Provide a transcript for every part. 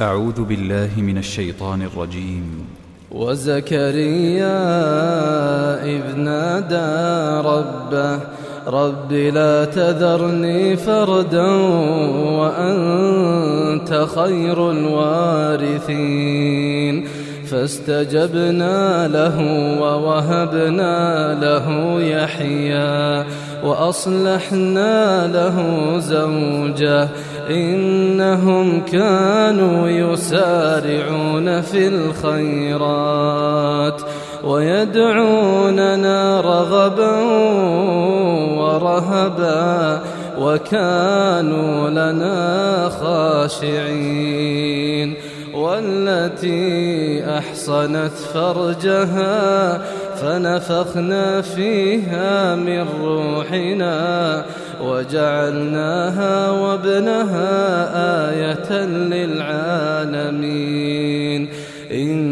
أعوذ بالله من الشيطان الرجيم. وزكريا إذ نادى ربه رب لا تذرني فردا وأنت خير الوارثين. فاستجبنا له ووهبنا له يحيى وأصلحنا له زوجه. إنهم كانوا يسارعون في الخيرات ويدعوننا رغبا ورهبا وكانوا لنا خاشعين والتي أحصنت فرجها فنفخنا فيها من روحنا وجعلناها وابنها آية للعالمين إن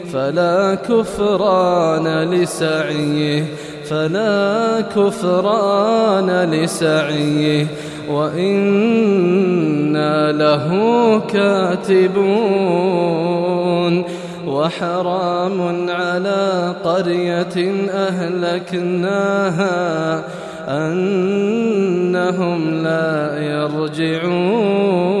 فلا كفران لسعيه فلا كفران لسعيه وإنا له كاتبون. وحرام على قرية أهلكناها أنهم لا يرجعون.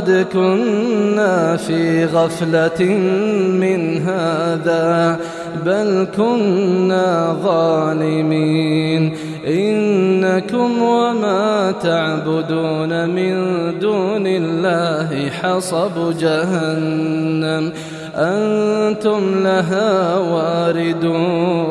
قد كنا في غفلة من هذا بل كنا ظالمين. إنكم وما تعبدون من دون الله حصب جهنم أنتم لها واردون.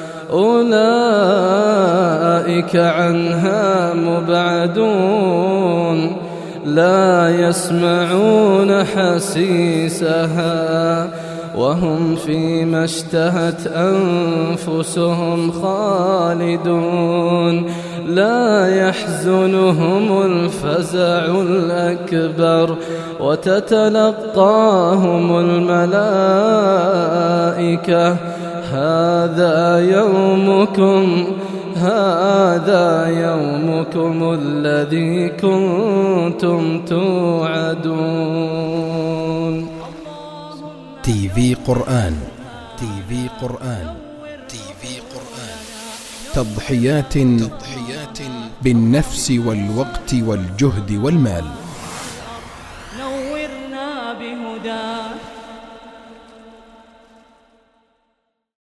أولئك عنها مبعدون لا يسمعون حسيسها وهم فيما اشتهت أنفسهم خالدون لا يحزنهم الفزع الأكبر وتتلقاهم الملائكة هذا يومكم هذا يومكم الذي كنتم توعدون. تي في قرآن تي في قرآن تي في قرآن. تضحيات تضحيات. بالنفس والوقت والجهد والمال. نورنا بهداك